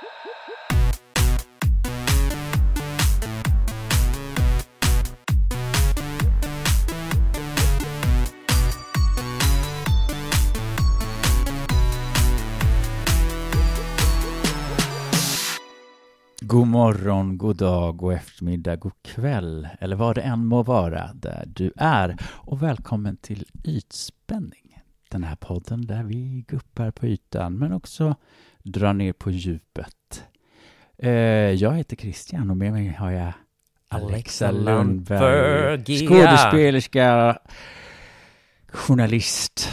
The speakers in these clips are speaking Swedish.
God morgon, god dag, god eftermiddag, god kväll eller vad det än må vara där du är och välkommen till Ytspänning. Den här podden där vi guppar på ytan men också drar ner på djupet. Eh, jag heter Christian och med mig har jag Alexa Lundberg, skådespelerska, journalist,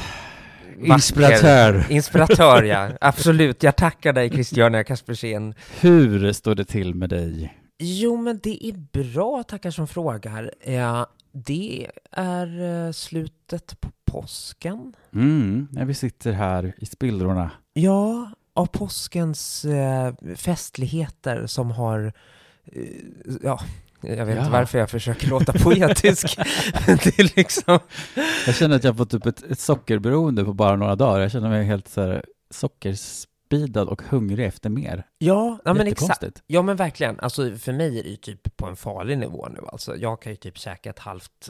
inspiratör. Inspiratör, ja. Absolut. Jag tackar dig, Christiania Kaspersen. Hur står det till med dig? Jo, men det är bra, tackar som frågar. Ja, det är eh, slutet på påsken. Mm, när vi sitter här i spillrorna. Ja, av påskens eh, festligheter som har eh, ja, jag vet Ja. inte varför jag försöker låta poetisk. det är liksom... Jag känner att jag har fått upp ett, ett sockerberoende på bara några dagar. Jag känner mig helt så här sockerspidad och hungrig efter mer. Ja, ja men exakt. Ja men verkligen, alltså för mig är det ju typ på en farlig nivå nu alltså. Jag kan ju typ käka ett halvt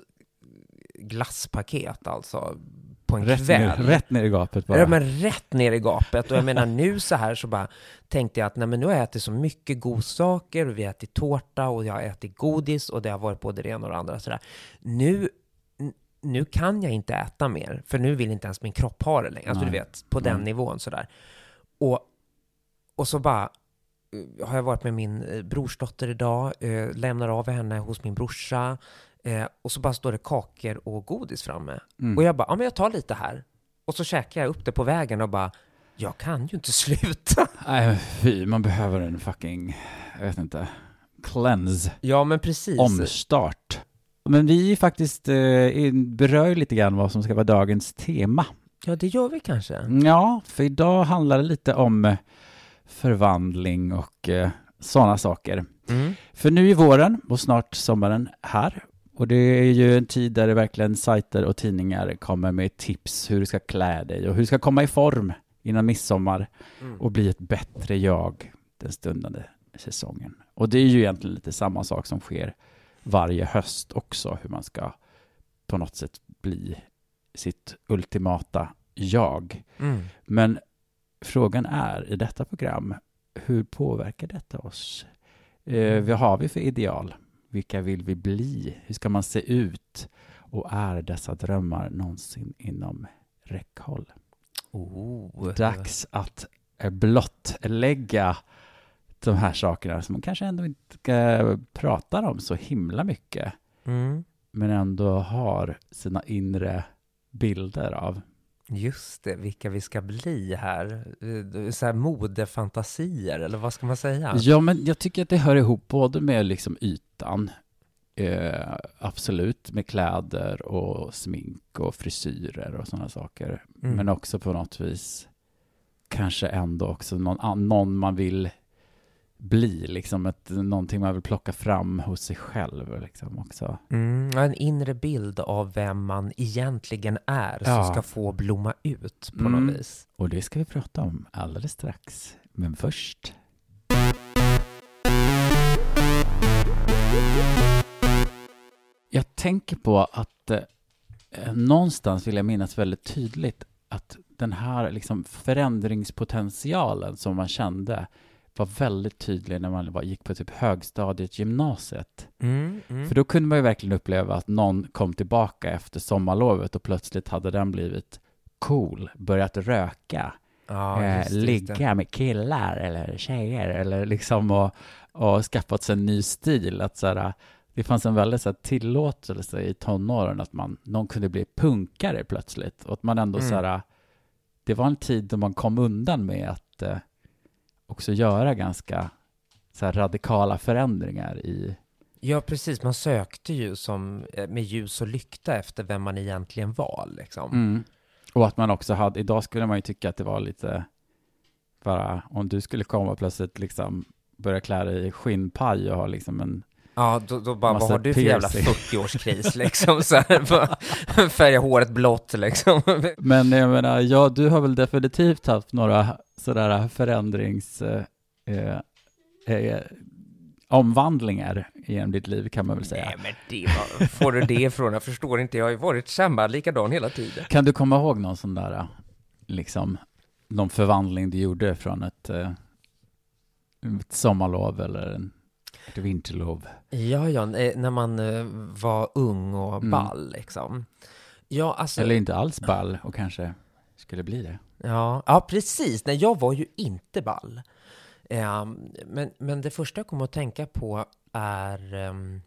glasspaket alltså på en Rätt ner, kväll. rätt ner i gapet bara. Ja men rätt ner i gapet. Och jag menar nu så här så bara tänkte jag att nej men nu har jag ätit så mycket godsaker och vi har ätit tårta och jag har ätit godis och det har varit både det ena och det andra sådär. Nu, nu kan jag inte äta mer, för nu vill inte ens min kropp ha det längre. Alltså du Nej. vet, på den Nej. nivån sådär. Och, och så bara eh, har jag varit med min eh, brorsdotter idag, eh, lämnar av henne hos min brorsa, eh, och så bara står det kakor och godis framme. Mm. Och jag bara, ja men jag tar lite här. Och så käkar jag upp det på vägen och bara, jag kan ju inte sluta. Nej, fy, man behöver en fucking, jag vet inte, cleanse, Ja men precis. omstart. Men vi faktiskt eh, berör lite grann vad som ska vara dagens tema. Ja det gör vi kanske. Ja, för idag handlar det lite om eh, förvandling och eh, sådana saker. Mm. För nu är våren och snart sommaren här. Och det är ju en tid där det verkligen sajter och tidningar kommer med tips hur du ska klä dig och hur du ska komma i form innan midsommar Mm. och bli ett bättre jag den stundande säsongen. Och det är ju egentligen lite samma sak som sker varje höst också, hur man ska på något sätt bli sitt ultimata jag. Mm. Men frågan är i detta program, hur påverkar detta oss? Eh, vad har vi för ideal? Vilka vill vi bli? Hur ska man se ut? Och är dessa drömmar någonsin inom räckhåll? Oh. Dags att eh, blottlägga de här sakerna som man kanske ändå inte eh, pratar om så himla mycket, Mm. men ändå har sina inre bilder av. Just det, vilka vi ska bli här. Eh, Så här modefantasier, eller vad ska man säga? Ja, men jag tycker att det hör ihop både med liksom ytan, eh, absolut, med kläder och smink och frisyrer och sådana saker. Mm. Men också på något vis kanske ändå också någon, någon man vill bli, liksom ett, någonting man vill plocka fram hos sig själv liksom också. Mm, en inre bild av vem man egentligen är Ja. som ska få blomma ut på Mm. något vis. Och det ska vi prata om alldeles strax. Men först Jag tänker på att eh, någonstans vill jag minnas väldigt tydligt att den här liksom förändringspotentialen som man kände var väldigt tydlig när man var, gick på typ högstadiet, gymnasiet. Mm, mm. För då kunde man ju verkligen uppleva att någon kom tillbaka efter sommarlovet och plötsligt hade den blivit cool, börjat röka, ja, eh, just just ligga med killar eller tjejer eller liksom och, och skaffat sig en ny stil. Att så här, det fanns en väldigt så här, tillåtelse i tonåren att man, någon kunde bli punkare plötsligt och att man ändå Mm. så här, det var en tid då man kom undan med att eh, också göra ganska så radikala förändringar i Ja, precis. Man sökte ju som eh, med ljus och lykta efter vem man egentligen var. Liksom. Mm. Och att man också hade, idag skulle man ju tycka att det var lite, bara om du skulle komma plötsligt liksom börja klä dig i skinnpaj och ha liksom en, Ja, då, då bara, vad har du för jävla piercing. 40-årskris liksom? Så här, färga håret blått liksom. men jag menar, ja, du har väl definitivt haft några sådär förändrings, eh, eh, eh, omvandlingar genom ditt liv kan man väl säga. Nej, men det var, får du det ifrån? Jag förstår inte. Jag har ju varit samma, likadan hela tiden. Kan du komma ihåg någon sån där, liksom, någon förvandling du gjorde från ett, eh, ett sommarlov eller en, ett vinterlov? Ja, ja, eh, när man eh, var ung och Mm. ball liksom. Ja, alltså, Eller inte alls ball och kanske skulle bli det. ja, ja, precis. Nej, jag var ju inte ball. Ehm, men, men det första jag kommer att tänka på är ehm,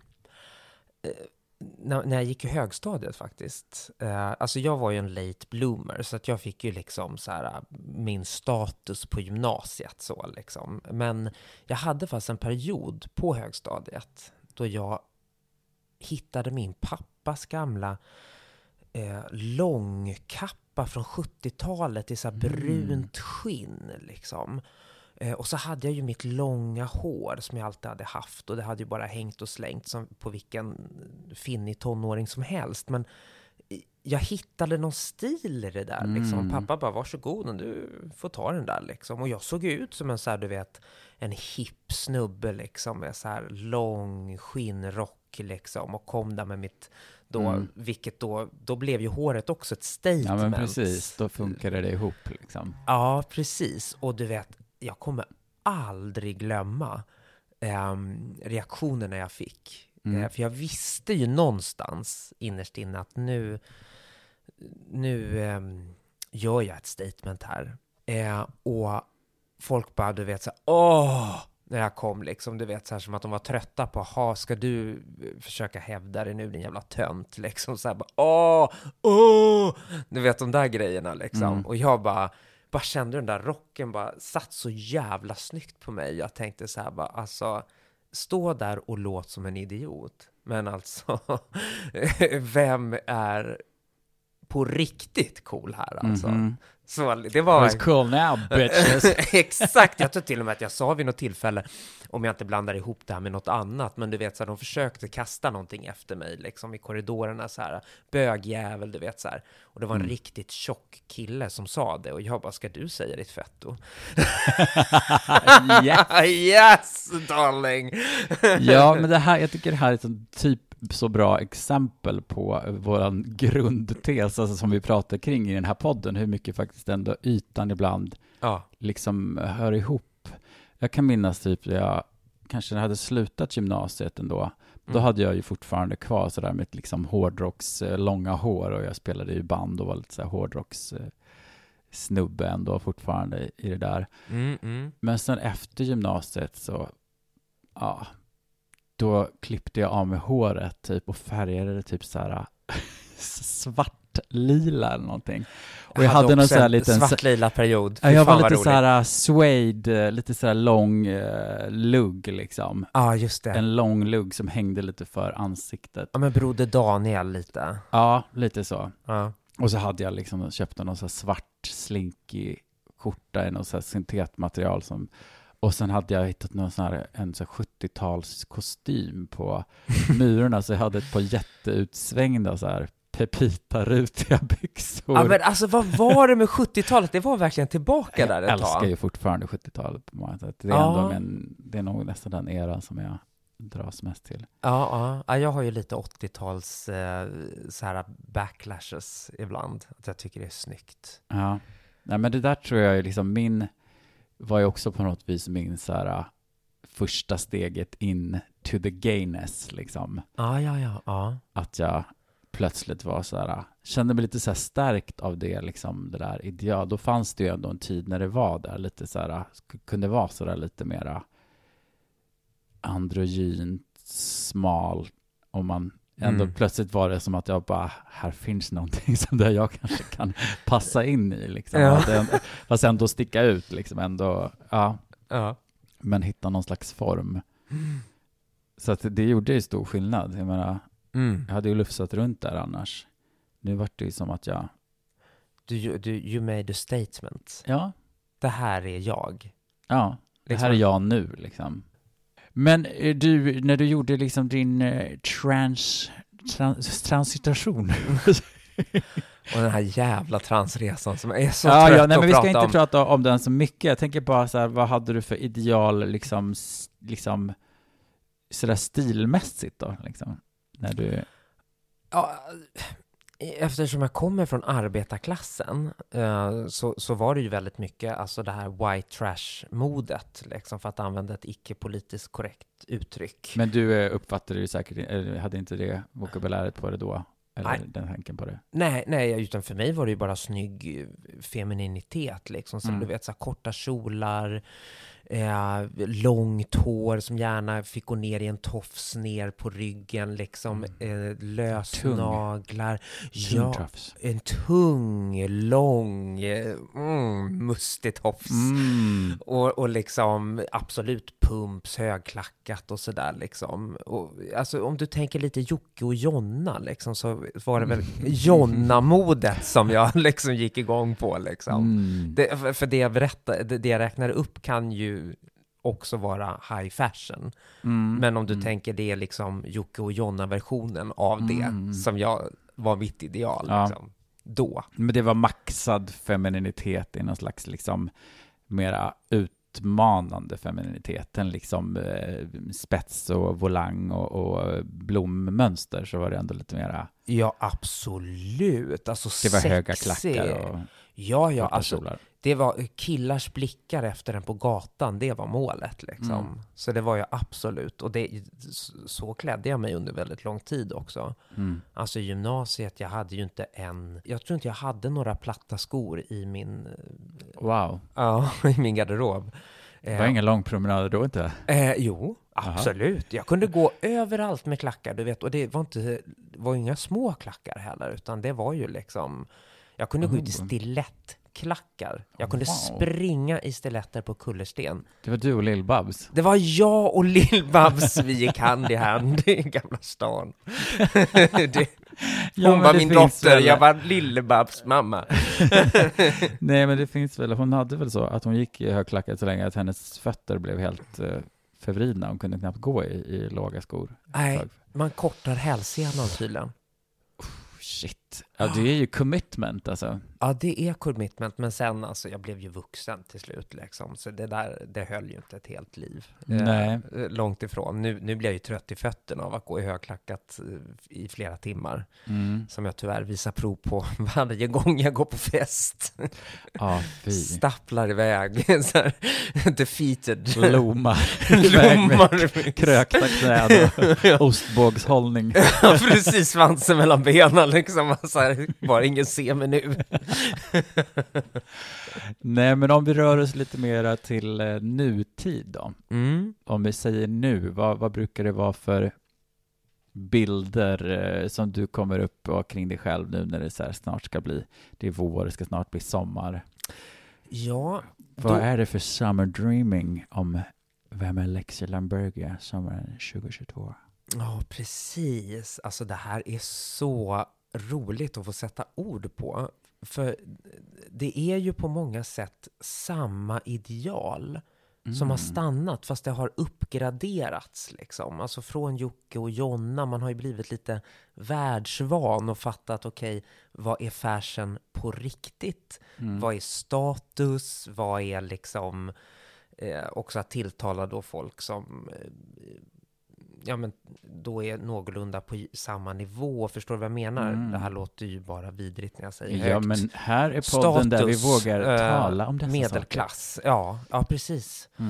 eh, när, när jag gick i högstadiet faktiskt. Eh, alltså jag var ju en late bloomer, så att jag fick ju liksom så här min status på gymnasiet så liksom. Men jag hade faktiskt en period på högstadiet då jag hittade min pappas gamla eh, långkappa från 70-talet i så Mm. brunt skinn liksom. Eh, och så hade jag ju mitt långa hår som jag alltid hade haft och det hade ju bara hängt och slängt som på vilken finnig tonåring som helst. Men jag hittade någon stil i det där liksom. Mm. Pappa bara, varsågod, du får ta den där liksom. Och jag såg ut som en så här, du vet, en hipp snubbe liksom med så här lång skinnrock liksom och kom där med mitt då, Mm. vilket då, då blev ju håret också ett statement. Ja men precis, då funkade det ihop liksom. Ja, precis. Och du vet, jag kommer aldrig glömma ehm, reaktionerna jag fick. Mm. Eh, för jag visste ju någonstans innerst inne att nu, nu ehm, gör jag ett statement här. Eh, och folk bara, du vet, så här, åh! När jag kom liksom, du vet, så här som att de var trötta på, ha ska du eh, försöka hävda det nu din jävla tönt, liksom så här bara, åh, åh! Du vet de där grejerna liksom. Mm. Och jag bara, bara kände den där rocken bara satt så jävla snyggt på mig. Jag tänkte så här bara, alltså, stå där och låt som en idiot. Men alltså, vem är på riktigt cool här alltså? Mhm. Så det var... What's cool now bitches? Exakt, jag tror till och med att jag sa vid något tillfälle, om jag inte blandar ihop det här med något annat, men du vet så här, de försökte kasta någonting efter mig liksom i korridorerna så här, bögjävel, du vet så här. Och det var en Mm. riktigt tjock kille som sa det och jag bara, ska du säga ditt fetto? yeah. yes, darling! Ja, men det här, jag tycker det här är ett typ så bra exempel på våran grundtes, alltså som vi pratar kring i den här podden, hur mycket faktiskt ändå ytan ibland Ja, liksom hör ihop. Jag kan minnas typ när jag kanske hade slutat gymnasiet ändå. Då Mm. hade jag ju fortfarande kvar sådär med liksom hårdrocks eh, långa hår och jag spelade i band och var lite såhär hårdrocks eh, snubbe ändå fortfarande i- i det där. mm, mm. Men sen efter gymnasiet så, ja, då klippte jag av mig håret typ och färgade det typ så här svartlila eller någonting. Och jag, hade någon också så här en liten... svartlila period. Fy jag var lite roligt. så här uh, suede, eh, lite så här lång eh, lugg liksom. Ja, just det. En lång lugg som hängde lite för ansiktet. Ja, men Broder Daniel lite. Ja, lite så. Ja. Och så hade jag liksom köpt någon så här svart slinkig skjorta i något så här syntetmaterial som och sen hade jag hittat någon sån här, en så här 70-tals kostym på murarna, så jag hade ett par jätteutsvängda så här pepita-rutiga byxor. ja, men alltså vad var det med 70-talet? Det var verkligen tillbaka där jag ett älskar tag. ju fortfarande 70-talet på många sätt. Det är, Ja. ändå en, det är nog nästan den era som jag dras mest till. Ja, ja. ja, jag har ju lite 80-tals eh, så här backlashes ibland. Att jag tycker det är snyggt. Ja, Nej, men det där tror jag är liksom min, var ju också på något vis min så här, äh, första steget in to the gayness, liksom. Ja, ja, ja, ja. Att jag plötsligt var så här, äh, kände mig lite så här stärkt av det, liksom, det där ideal. Då fanns det ju ändå en tid när det var där, lite så här, äh, kunde vara så där lite mera androgynt, smal, och man Ändå Mm. plötsligt var det som att jag bara, här finns någonting som där jag kanske kan passa in i liksom. Ja. Att det- Fast ändå sticka ut liksom ändå, ja, ja. men hitta någon slags form. Så att det gjorde ju stor skillnad. Jag menar, Mm. jag hade ju lufsat runt där annars. Nu vart det ju som att jag, Du, du, you made a statement. ja, Det här är jag. ja, det Liksom. här är jag nu liksom. Men eh, du, när du gjorde liksom din eh, trans, trans transitation, Och den här jävla transresan som är så ja, trött ja, nej, att men vi ska prata inte om. prata om den så mycket. Jag tänker bara så här, vad hade du för ideal, liksom, liksom sådär stilmässigt då, liksom? När du... Ja, eftersom jag kommer från arbetarklassen eh, så, så var det ju väldigt mycket alltså det här white trash-modet, liksom, för att använda ett icke-politiskt korrekt uttryck. Men du eh, uppfattade ju säkert, eller hade inte det vokabuläret på det då? Eller Nej. den tanken på det? Nej, nej, utan för mig var det ju bara snygg eh, femininitet liksom. Så Mm. du vet, så här, korta kjolar, eh, långt hår som gärna fick gå ner i en tofs ner på ryggen, liksom. Eh, lösnaglar. Ja, Tufts. en tung, lång, eh, mm, mustig tofs. Mm. Och, och liksom absolut pumps, högklackat och sådär liksom. Och, alltså om du tänker lite Jocke och Jonna liksom, så var det väl Jonna-modet som jag liksom gick igång på liksom. Mm. Det, för- det jag berättar, det, jag räknar upp kan ju också vara high fashion. Mm. Men om du Mm. tänker det är liksom Jocke och Jonna-versionen av det Mm. som jag var mitt ideal Ja. liksom. Då. Men det var maxad femininitet i någon slags liksom mera utmanande femininitet än liksom eh, spets och volang och, och blommönster så var det ändå lite mera, Ja, absolut. Alltså det var höga sexig. klackar och Ja, ja, alltså. Det var killars blickar efter en på gatan, det var målet liksom. Mm. Så det var jag absolut, och det, så klädde jag mig under väldigt lång tid också. Mm. Alltså gymnasiet, jag hade ju inte en, jag tror inte jag hade några platta skor i min, Wow, ja, i min garderob. det var ingen lång promenad då inte? Eh, jo, Aha. absolut. Jag kunde gå överallt med klackar, du vet. Och det var inte, var inga små klackar heller, utan det var ju liksom... Jag kunde gå ut i Oh. Stilettklackar. Jag kunde Wow. springa i stiletter på kullersten. Det var du och Lill-Babs. Det var jag och Lill-Babs, vi gick hand i hand i Gamla stan. det, Ja, hon var min dotter, väl- jag var Lill-Babs mamma. Nej, men det finns väl, hon hade väl så att hon gick i högklackat så länge att hennes fötter blev helt eh, förvridna. Hon kunde knappt gå i, i låga skor. Nej, man kortar hälsenan tydligen. Shit. Ja, det är ju commitment alltså. Ja, det är commitment, men sen alltså, jag blev ju vuxen till slut liksom, så det där, det höll ju inte ett helt liv. Nej. Eh, långt ifrån. Nu, nu blir jag ju trött i fötterna av att gå i högklackat eh, i flera timmar, Mm. som jag tyvärr visar prov på varje gång jag går på fest. Ja, fy. Stapplar iväg, så här, defeated. Med Lommar. krökta knän och ostbågshållning. Ja, precis, svansen mellan benen liksom. Så här, bara ingen ser mig nu. Nej, men om vi rör oss lite mera till eh, nutid då. Mm. Om vi säger nu, vad, vad brukar det vara för bilder eh, som du kommer upp och kring dig själv nu när det så här snart ska bli, det är vår, det ska snart bli sommar. Ja, Vad Då- är det för summer dreaming om vem är Lexi Lambergia sommaren 2022? Ja, precis. Alltså det här är så roligt att få sätta ord på. För det är ju på många sätt samma ideal som har Mm. stannat, fast det har uppgraderats. Liksom. Alltså från Jocke och Jonna, man har ju blivit lite världsvan och fattat, okej, vad är fashion på riktigt? Mm. Vad är status? Vad är liksom eh, också att tilltala då folk som eh, ja, men då är någorlunda på samma nivå. Förstår du vad jag menar? Mm. Det här låter ju bara vidrigt när jag säger Ja, högt. men här är podden där vi Status, vågar eh, tala om dessa Medelklass, ja, ja precis. saker.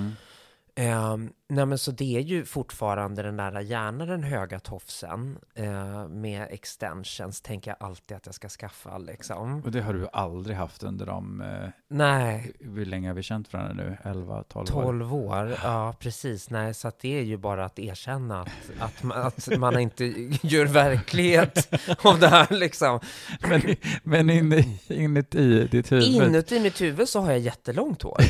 Mm. Um, nej men så det är ju fortfarande den där, gärna den höga tofsen eh, med extensions, tänker jag alltid att jag ska skaffa liksom. Och det har du aldrig haft under de, eh, Nej, hur länge har vi känt varandra nu? 11, 12 år? 12 år, ja precis. Nej, så att det är ju bara att erkänna att, att, man, att man inte gör verklighet av det här liksom. Men, men in, inuti ditt huvud? Inuti mitt huvud så har jag jättelångt hår.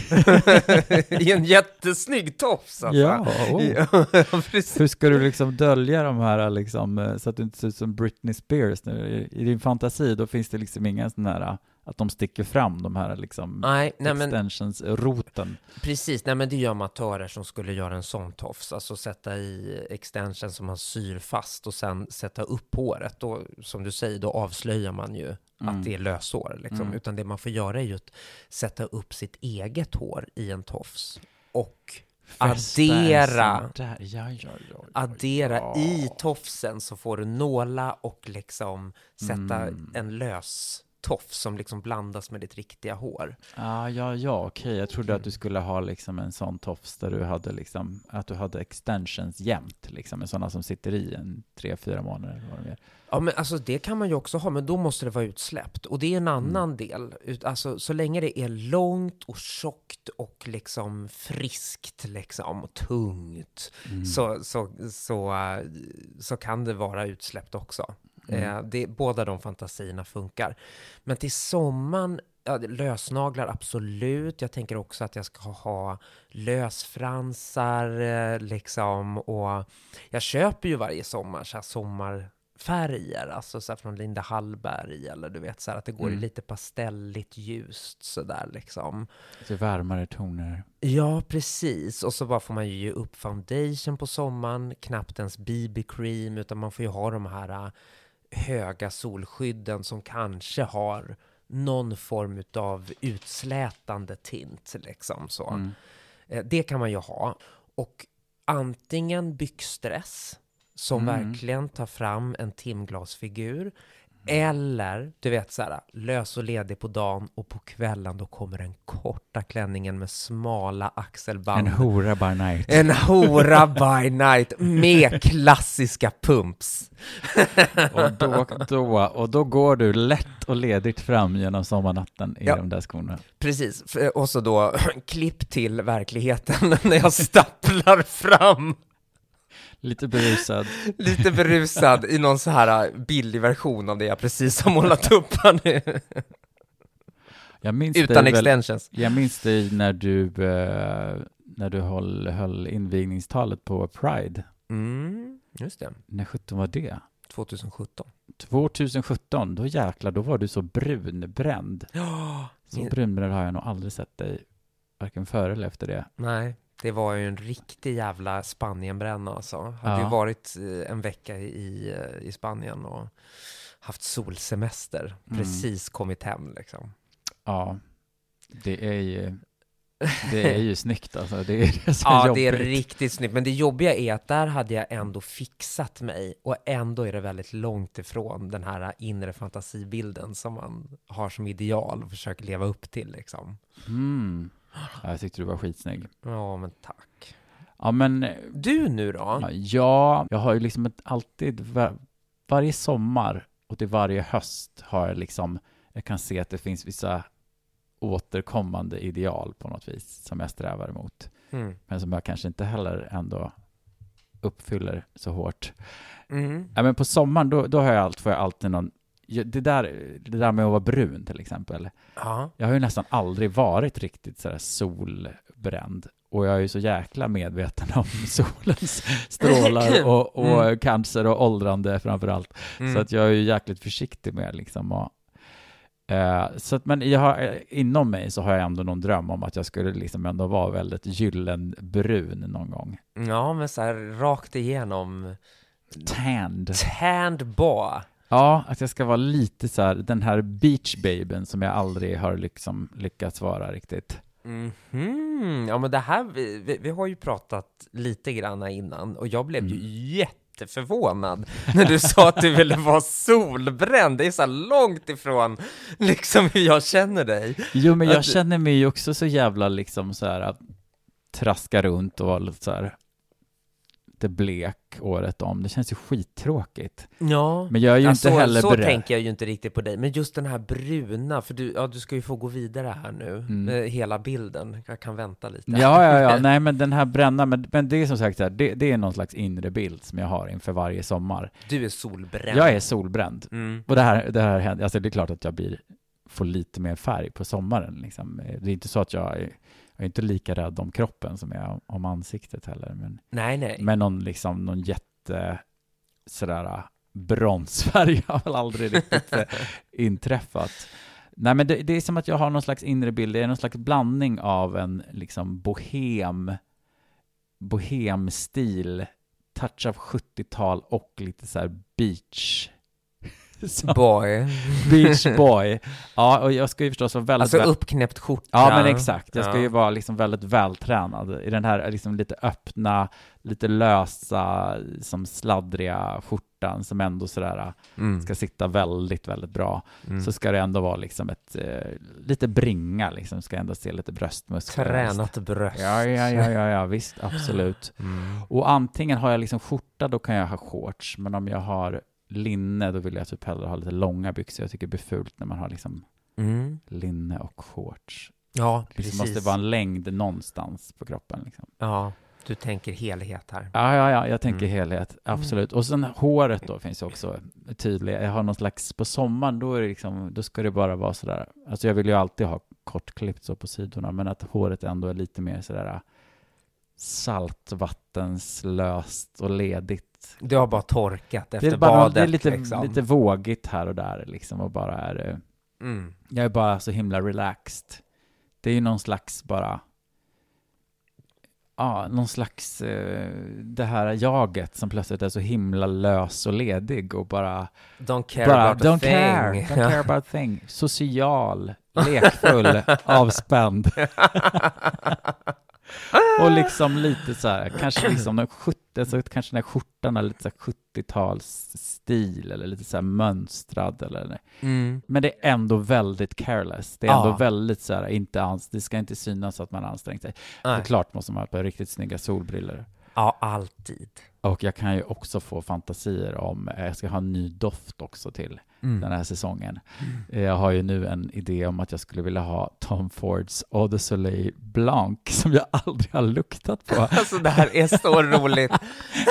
I en jättesnygg tofs alltså. Ja, oh. Ja, precis. Hur ska du liksom dölja de här liksom, eh, så att du inte ser ut som Britney Spears nu? I, din fantasi, då finns det liksom inga sådana här att de sticker fram, de här liksom Nej, nej extensions-roten. precis. Nej, men det är ju amatörer som skulle göra en sån tofs. Alltså sätta i extension som man syr fast och sen sätta upp håret. Då, som du säger, då avslöjar man ju Mm. att det är löshår. Liksom. Mm. Utan det man får göra är ju att sätta upp sitt eget hår i en tofs. Och addera- Där. Ja, ja, ja, addera i tofsen så får du nåla och liksom sätta Mm. en lös tofs som liksom blandas med ditt riktiga hår. Ja, ja, ja, okej. Jag trodde att du skulle ha liksom en sån tofs där du hade liksom, att du hade extensions jämt, liksom, en sådana som sitter i en tre, fyra månader. eller Vad det är. Ja, men alltså det kan man ju också ha, men då måste det vara utsläppt. Och det är en annan del. Ut- Alltså så länge det är långt och tjockt och liksom friskt liksom och tungt Mm. så, så, så, så kan det vara utsläppt också. Mm. Eh, det, båda de fantasierna funkar. Men till sommaren, ja, lösnaglar absolut. Jag tänker också att jag ska ha lösfransar eh, liksom. Och jag köper ju varje sommar så här sommarfärger, alltså så från Linda Hallberg eller du vet så här att det går i Mm. lite pastelligt ljust sådär liksom. Lite varmare toner. Ja, precis. Och så bara får man ju ge upp foundation på sommaren, knappt ens BB-cream, utan man får ju ha de här höga solskydden som kanske har någon form av utslätande tint, liksom så. Mm. Eh, Det kan man ju ha. Och antingen byxdress, som Mm. verkligen tar fram en timglasfigur, eller, du vet så här, lös och ledig på dagen och på kvällen då kommer den korta klänningen med smala axelband. En hora by night. En hora by night med klassiska pumps. Och då, då, och då går du lätt och ledigt fram genom sommarnatten i Ja. de där skorna. Precis, och så då klipp till verkligheten när jag stapplar fram Lite berusad. lite berusad i någon så här billig version av det jag precis har målat upp här nu. Jag minns Utan dig väl, extensions. Jag minns dig när du, eh, när du höll, höll invigningstalet på Pride. Mm, just det. När sjutton var det? 2017. 2017, då jäklar, då var du så brunbränd. Ja, Så Min- brunbränd har jag nog aldrig sett dig, varken före eller efter det. nej, det var ju en riktig jävla Spanienbränna alltså. Hade Ja. ju varit eh, en vecka i, i Spanien och haft solsemester. Mm. Precis kommit hem liksom. Ja, det är ju, det är ju snyggt alltså. Det är det som är Ja, jobbigt. det är riktigt snyggt. Men det jobbiga är att där hade jag ändå fixat mig och ändå är det väldigt långt ifrån den här inre fantasibilden som man har som ideal och försöker leva upp till liksom. Mm. Ja, jag tyckte du var skitsnygg. Ja, men tack. Ja, men Du nu då? ja, jag har ju liksom ett, alltid, var, varje sommar och till varje höst har jag liksom, jag kan se att det finns vissa återkommande ideal på något vis som jag strävar emot. Mm. Men som jag kanske inte heller ändå uppfyller så hårt. Mm. Ja, men på sommaren, då, då har jag allt, får jag alltid någon, det där, det där med att vara brun till exempel. Ja. Jag har ju nästan aldrig varit riktigt sådär solbränd. Och jag är ju så jäkla medveten om solens strålar och, och Mm. cancer och åldrande framför allt. Mm. Så att jag är ju jäkligt försiktig med liksom att eh, så att, men jag har, eh, inom mig så har jag ändå någon dröm om att jag skulle liksom ändå vara väldigt gyllenbrun någon gång. Ja, men så här rakt igenom. Tanned. Tanned boa. Ja, att jag ska vara lite så här, den här beachbabyn som jag aldrig har liksom lyckats vara riktigt. Mhm. Ja, men det här, vi, vi, vi har ju pratat lite grann innan och jag blev ju Mm. jätteförvånad när du sa att du ville vara solbränd. Det är så långt ifrån liksom hur jag känner dig. Jo, men jag Att- känner mig ju också så jävla liksom så här att traska runt och vara så här lite blek året om. Det känns ju skittråkigt. Ja, Men jag är ju ja, inte så, heller så beredd. tänker jag ju inte riktigt på dig. Men just den här bruna, för du, ja, du ska ju få gå vidare här nu, Mm. med hela bilden. Jag kan vänta lite. Ja, ja, ja, nej men den här bränna, men, men det är som sagt här, det, det är någon slags inre bild som jag har inför varje sommar. Du är solbränd. Jag är solbränd. Mm. Och det här, det här händer, alltså det är klart att jag blir, får lite mer färg på sommaren liksom. Det är inte så att jag jag är inte lika rädd om kroppen som jag är om ansiktet heller. Men, Nej, nej. men någon liksom, någon jätte, sådär, bronsfärg har väl aldrig riktigt eh, inträffat. Nej men det, det är som att jag har någon slags inre bild, det är någon slags blandning av en liksom bohem, bohemstil, touch av 70-tal och lite så här beach. Boy. beach boy. Ja, och jag ska ju förstås vara väldigt... Alltså väl- uppknäppt skjorta. Ja, men exakt. Jag ska Ja. ju vara liksom väldigt vältränad i den här liksom lite öppna, lite lösa, som sladdriga skjortan som ändå sådär Mm. ska sitta väldigt, väldigt bra. Mm. Så ska det ändå vara liksom ett, eh, lite bringa liksom, ska ändå se lite bröstmuskler. Tränat bröst. Ja, ja, ja, ja, ja, visst, absolut. Mm. Och antingen har jag liksom skjorta, då kan jag ha shorts, men om jag har linne, då vill jag typ hellre ha lite långa byxor. Jag tycker det blir fult när man har liksom Mm. linne och shorts. Ja, Det precis. måste vara en längd någonstans på kroppen. Liksom. Ja, du tänker helhet här. Ja, ja, ja, jag tänker Mm. helhet, absolut. Och sen håret då finns ju också tydligt. Jag har någon slags, på sommaren då är det liksom, då ska det bara vara sådär, alltså jag vill ju alltid ha kortklippt så på sidorna, men att håret ändå är lite mer sådär saltvattenslöst och ledigt. Du har bara torkat efter Det är, bara, badet. det är lite, liksom. lite vågigt här och där liksom och bara är, eh, Mm. jag är bara så himla relaxed. Det är ju någon slags bara, ja, någon slags, eh, det här jaget som plötsligt är så himla lös och ledig och bara, Don't care bara about a don't thing. care, don't care about a thing. Social, lekfull, avspänd. och liksom lite så här, kanske liksom den 70, alltså kanske den här skjortan är lite så här 70-talsstil eller lite så här mönstrad eller Mm. men det är ändå väldigt careless. Det är ändå Ja. väldigt så här, inte ans det ska inte synas att man har ansträngt sig. Såklart måste man ha på riktigt snygga solbriller. Ja, alltid. Och jag kan ju också få fantasier om, eh, jag ska ha en ny doft också till Mm. den här säsongen. Eh, Jag har ju nu en idé om att jag skulle vilja ha Tom Fords Eau de Soleil Blanc som jag aldrig har luktat på. Alltså det här är så roligt.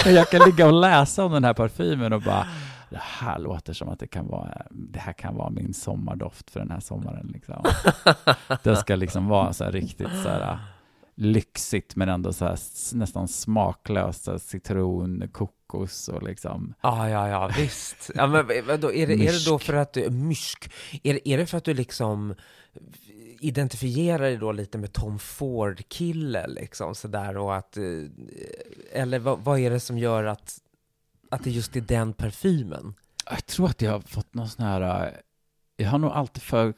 Jag kan ligga och läsa om den här parfymen och bara det här låter som att det kan vara, det här kan vara min sommardoft för den här sommaren. Liksom. Det ska liksom vara så här riktigt så här lyxigt men ändå så här nästan smaklöst, citron, kokos och liksom. Ja, ja, ja, visst. Ja, men vadå, är, det, är det då för att du, mysk, är, är det för att du liksom identifierar dig då lite med Tom Ford-kille liksom sådär och att, eh, eller vad, vad är det som gör att, att det just är den parfymen? Jag tror att jag har fått någon sån här, eh, jag har nog alltid för,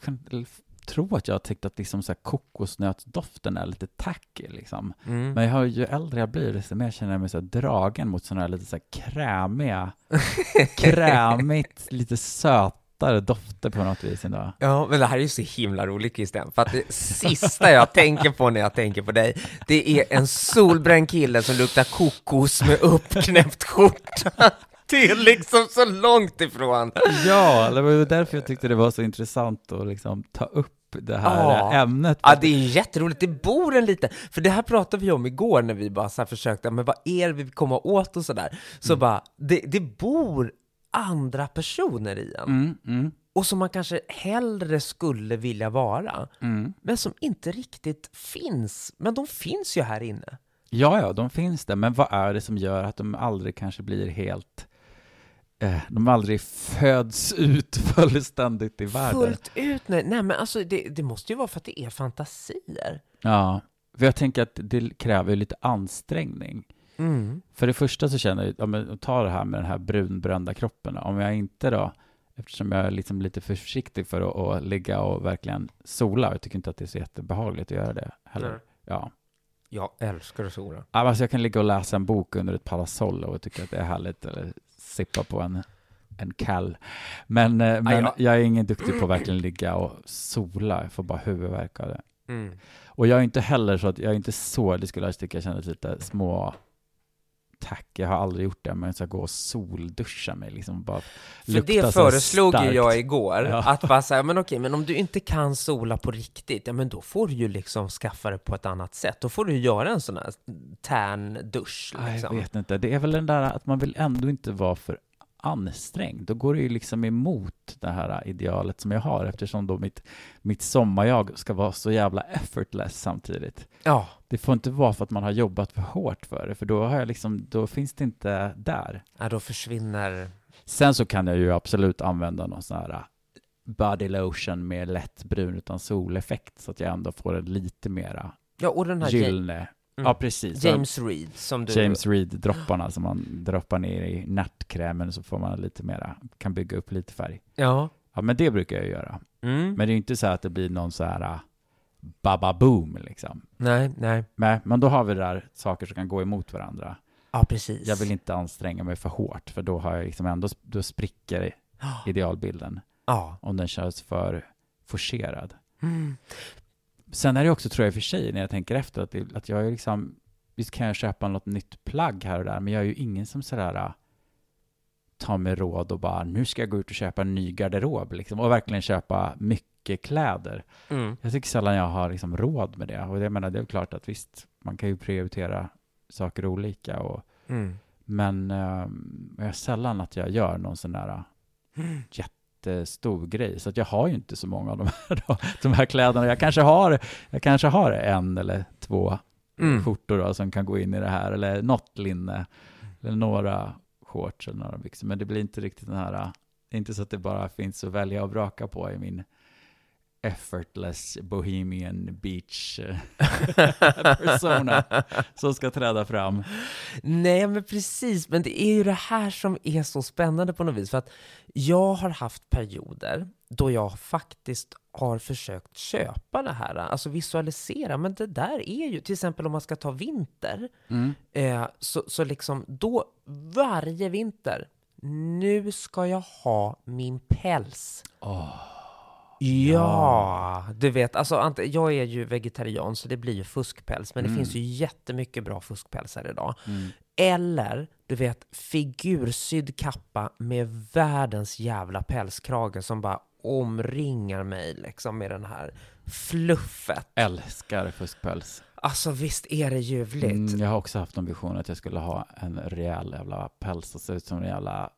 tror att jag har tyckt att liksom så här kokosnötsdoften är lite tacky liksom. Mm. Men jag har ju äldre jag blir, desto mer känner jag mig så dragen mot sådana här lite så här krämiga, krämigt, lite sötare dofter på något vis ändå. Ja, men det här är ju så himla roligt Christian, för att det sista jag tänker på när jag tänker på dig, det är en solbränd kille som luktar kokos med uppknäppt skjorta. Det är liksom så långt ifrån. Ja, det var därför jag tyckte det var så intressant att liksom ta upp det här Ja. ämnet. Ja, det är jätteroligt. Det bor en liten, för det här pratade vi om igår när vi bara så försökte, men vad är det vi vill komma åt och sådär. Så bara, det, det bor andra personer i en. Mm, mm, Och som man kanske hellre skulle vilja vara, mm. men som inte riktigt finns. Men de finns ju här inne. Ja, ja, de finns där, men vad är det som gör att de aldrig kanske blir helt de aldrig föds ut fullständigt i världen. Fullt ut, nej, nej men alltså det, det måste ju vara för att det är fantasier. Ja, för jag tänker att det kräver lite ansträngning. Mm. För det första så känner jag, om jag tar det här med den här brunbrända kroppen, om jag inte då, eftersom jag är liksom lite försiktig för att, att ligga och verkligen sola, jag tycker inte att det är så jättebehagligt att göra det heller. Nej. Ja. Jag älskar att sola. Alltså jag kan ligga och läsa en bok under ett parasoll och tycka att det är härligt, eller sippa på en, en kall. Men, eh, men ja. jag är ingen duktig på att verkligen ligga och sola, jag får bara huvudvärk av det. Mm. Och jag är inte heller så att jag är inte så, det skulle jag tycka kändes lite små tack, jag har aldrig gjort det, men jag ska gå och solduscha mig liksom bara För det föreslog ju jag igår, Ja. att bara säga, men okej, men om du inte kan sola på riktigt, ja men då får du ju liksom skaffa det på ett annat sätt. Då får du ju göra en sån här tärndusch liksom. Jag vet inte, det är väl den där att man vill ändå inte vara för ansträngd. Då går det ju liksom emot det här idealet som jag har eftersom då mitt, mitt sommarjag ska vara så jävla effortless samtidigt. Ja, Det får inte vara för att man har jobbat för hårt för det, för då, har jag liksom, då finns det inte där. ja, då försvinner... Sen så kan jag ju absolut använda någon sån här body lotion med lätt brun utan soleffekt så att jag ändå får en lite mera Ja, och den här gyllene. Mm. Ja, precis. James Reed som du... James Reed-dropparna som man droppar ner i nattkrämen så får man lite mera, kan bygga upp lite färg. Ja. Ja, men det brukar jag göra. Mm. Men det är ju inte så att det blir någon så här uh, baba boom liksom. Nej, nej. Men, men då har vi där saker som kan gå emot varandra. Ja, precis. Jag vill inte anstränga mig för hårt, för då har jag liksom ändå, då spricker idealbilden Ja. om den känns för forcerad. Mm. Sen är det också, tror jag, för sig, när jag tänker efter, att, det, att jag är liksom, visst kan jag köpa något nytt plagg här och där, men jag är ju ingen som sådär äh, tar mig råd och bara, nu ska jag gå ut och köpa en ny garderob, liksom, och verkligen köpa mycket kläder. Mm. Jag tycker sällan jag har liksom råd med det, och jag menar, det är klart att visst, man kan ju prioritera saker olika, och, Mm. men eh, jag är sällan att jag gör någon sån där Mm. Jättestor grej. Så att jag har ju inte så många av de här, då, de här kläderna. Jag kanske har, jag kanske har en eller två Mm. skjortor då, som kan gå in i det här, eller något linne, eller några shorts eller några byxor. Men det blir inte riktigt den här, inte så att det bara finns att välja och vraka på i min effortless bohemian beach eh, persona som ska träda fram. Nej, men precis. Men det är ju det här som är så spännande på något vis. För att jag har haft perioder då jag faktiskt har försökt köpa det här, alltså visualisera. Men det där är ju, till exempel om man ska ta vinter, Mm. eh, så, så liksom då varje vinter, nu ska jag ha min päls. Ja, du vet, alltså jag är ju vegetarian så det blir ju fuskpäls, men det finns ju jättemycket bra fuskpälsar idag. Eller, du vet, figursydd kappa med världens jävla pälskrage som bara omringar mig liksom med den här fluffet. Älskar fuskpäls. Alltså visst är det ljuvligt? Mm, jag har också haft en vision att jag skulle ha en rejäl jävla päls och se ut som en jävla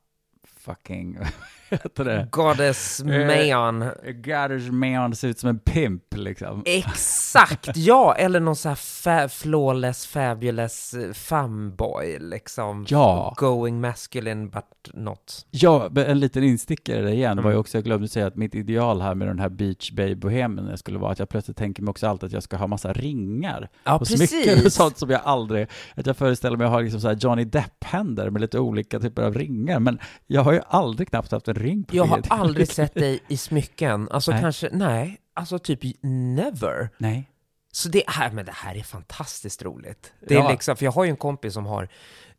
fucking, vad heter det? Goddess man. Goddess man, ser ut som en pimp liksom. Exakt, ja! Eller någon sån här fa- flawless, fabulous eh, femboy, liksom. Ja. Going masculine but not. Ja, en liten instickare där igen var ju Mm. också, jag glömde säga att mitt ideal här med den här Beach Bay bohemen skulle vara att jag plötsligt tänker mig också alltid att jag ska ha massa ringar Ja, och smycken och sånt som jag aldrig, att jag föreställer mig att ha liksom så här Johnny Depp-händer med lite olika typer av ringar, men jag har ju aldrig knappt haft en ring på Jag har aldrig sett dig i smycken. Alltså Nej. kanske, nej, alltså typ never. Nej. Så det här, men det här är fantastiskt roligt. Det är Ja. liksom, för jag har ju en kompis som har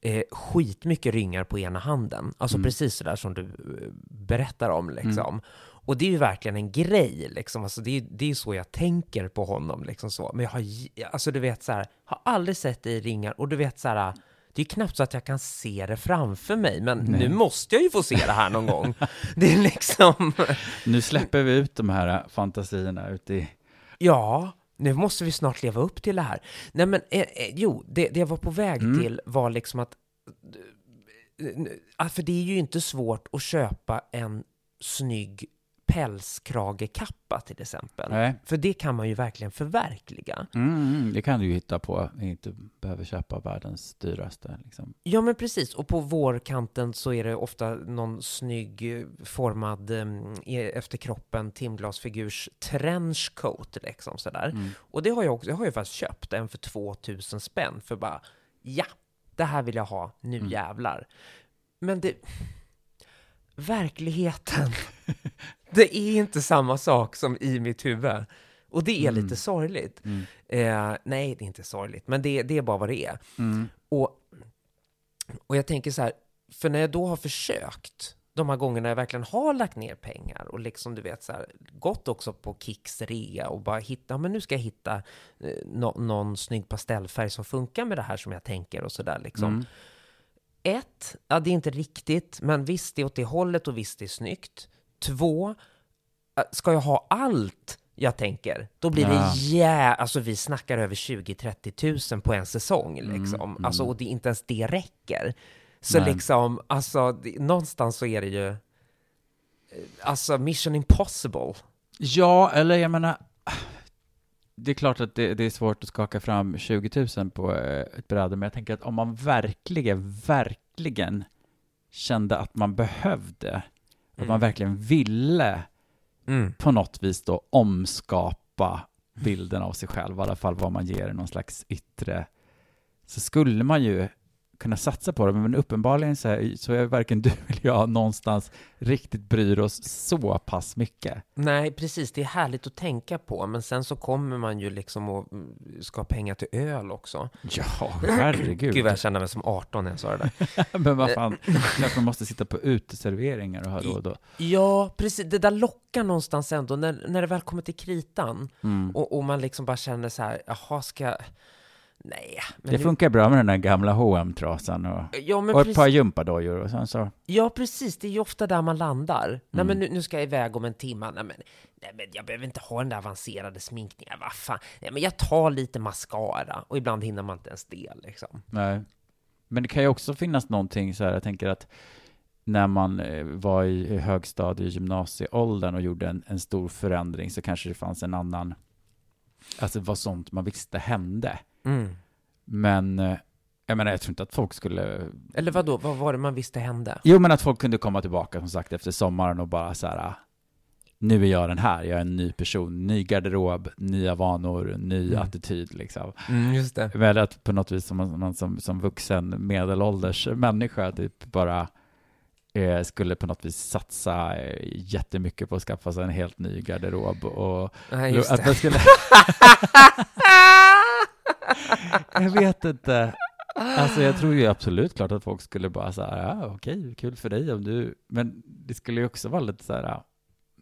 eh, skitmycket ringar på ena handen. Alltså Mm. precis det där som du eh, berättar om liksom. Och det är ju verkligen en grej liksom. Alltså det är, det är så jag tänker på honom liksom så. Men jag har, alltså du vet så här, har aldrig sett dig i ringar och du vet så här, det är knappt så att jag kan se det framför mig, men nu måste jag ju få se det här någon gång. Det är liksom, Nu släpper vi ut de här fantasierna ut i... Ja, nu måste vi snart leva upp till det här. Nej men, eh, eh, jo, det, det jag var på väg till var liksom att... För det är ju inte svårt att köpa en snygg pälskragekappa till exempel. Nej. För det kan man ju verkligen förverkliga. Mm, mm, det kan du ju hitta på, inte behöver köpa världens dyraste liksom. Ja men precis, och på vårkanten så är det ofta någon snygg eh, formad eh, efter kroppen timglasfigurs trenchcoat liksom sådär. Och det har jag också, jag har ju faktiskt köpt en för 2000 spänn för bara ja, det här vill jag ha, nu jävlar. Men det, verkligheten, det är inte samma sak som i mitt huvud. Och det är lite sorgligt. Eh, nej, det är inte sorgligt, men det, det är bara vad det är. Och, och jag tänker så här, för när jag då har försökt, de här gångerna jag verkligen har lagt ner pengar och liksom du vet så här, gått också på Kicks rea och bara hitta, men nu ska jag hitta eh, nå- någon snygg pastellfärg som funkar med det här som jag tänker och sådär liksom. Ett, ja det är inte riktigt, men visst det är åt det hållet och visst det är snyggt. Två, äh, ska jag ha allt jag tänker, då blir det Ja. jä... Alltså vi snackar över 20-30 tusen på en säsong liksom. Alltså och det, inte ens det räcker. Så Nej. liksom, alltså det, någonstans så är det ju, eh, alltså mission impossible. Ja, eller jag menar, det är klart att det, det är svårt att skaka fram 20 000 på eh, ett bräde, men jag tänker att om man verkligen, verkligen kände att man behövde, att man verkligen ville Mm. på något vis då omskapa bilden av sig själv, i alla fall vad man ger någon slags yttre, så skulle man ju kunna satsa på det, men uppenbarligen så är, så är varken du eller jag någonstans riktigt bryr oss så pass mycket. Nej, precis. Det är härligt att tänka på, men sen så kommer man ju liksom och mm, ska ha pengar till öl också. Ja, herregud. Gud jag känner mig som 18 när jag sa det där. men vad fan, kanske man måste sitta på uteserveringar och ha råd då. Ja, precis. Det där lockar någonstans ändå, när, när det väl kommer till kritan. Mm. Och, och man liksom bara känner så här, jaha, ska jag... Nej. Men Det funkar bra med den där gamla hm trasan och, Ja, och ett precis. par gympadojor och sen så, Ja, precis. Det är ju ofta där man landar. Nej, Mm. men nu, nu ska jag iväg om en timme. Nej, men, nej, men jag behöver inte ha den där avancerade sminkningen. Vad fan. Nej, men jag tar lite mascara. Och ibland hinner man inte ens det, liksom. nej. Men det kan ju också finnas någonting så här, jag tänker att när man eh, var i högstadie, gymnasieåldern och gjorde en, en stor förändring så kanske det fanns en annan, alltså det var sånt man visste hände. Mm. Men eh, jag menar, jag tror inte att folk skulle... Eller vad då? Vad var det man visste hände? Jo, men att folk kunde komma tillbaka som sagt efter sommaren och bara så här, ah, nu är jag den här, jag är en ny person, ny garderob, nya vanor, ny Mm. attityd liksom. Mm, just det. Men att på något vis som man, som, som vuxen medelålders människa typ bara skulle på något vis satsa eh, jättemycket på att skaffa sig en helt ny garderob och Nej, just att man skulle... jag vet inte. Alltså jag tror ju absolut klart att folk skulle bara säga, ja okej, kul för dig om du, men det skulle ju också vara lite så här, ja,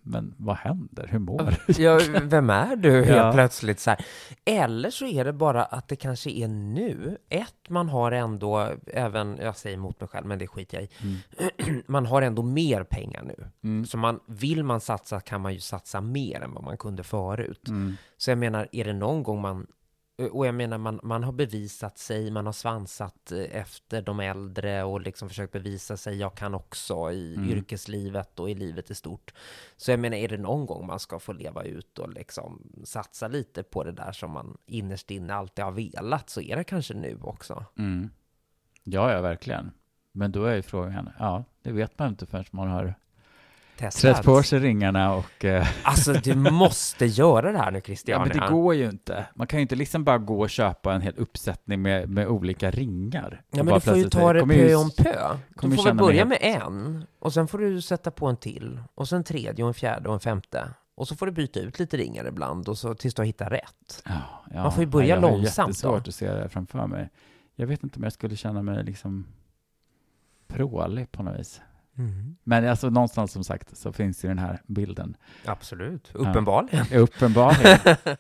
men vad händer, hur mår du? Ja, vem är du helt Ja. plötsligt så här? Eller så är det bara att det kanske är nu. Ett, man har ändå, även, jag säger emot mig själv, men det skiter jag i. Mm. Man har ändå mer pengar nu. Mm. Så man, vill man satsa kan man ju satsa mer än vad man kunde förut. Mm. Så jag menar, är det någon gång man och jag menar, man, man har bevisat sig, man har svansat eh, efter de äldre och liksom försökt bevisa sig, jag kan också i Mm. yrkeslivet och i livet i stort. Så jag menar, är det någon gång man ska få leva ut och liksom satsa lite på det där som man innerst inne alltid har velat, så är det kanske nu också. Mm. Ja, ja, verkligen. Men då är ju frågan, ja, det vet man inte förrän man har Testat. trätt på sig ringarna och... Eh, Alltså, du måste göra det här nu, Christian. ja, men det går ju inte. Man kan ju inte liksom bara gå och köpa en hel uppsättning med, med olika ringar. Ja, men du får ju ta det pö om pö. Du får väl börja med en, och sen får du sätta på en till, och sen tredje och en fjärde och en femte. Och så får du byta ut lite ringar ibland, och så tills du har hittat rätt. Ja, ja, Man får ju börja jag har långsamt då. jättesvårt att se det framför mig. Jag vet inte om jag skulle känna mig liksom prålig på något vis. Men alltså någonstans som sagt så finns ju den här bilden. Absolut, uppenbarligen. Uppenbarligen.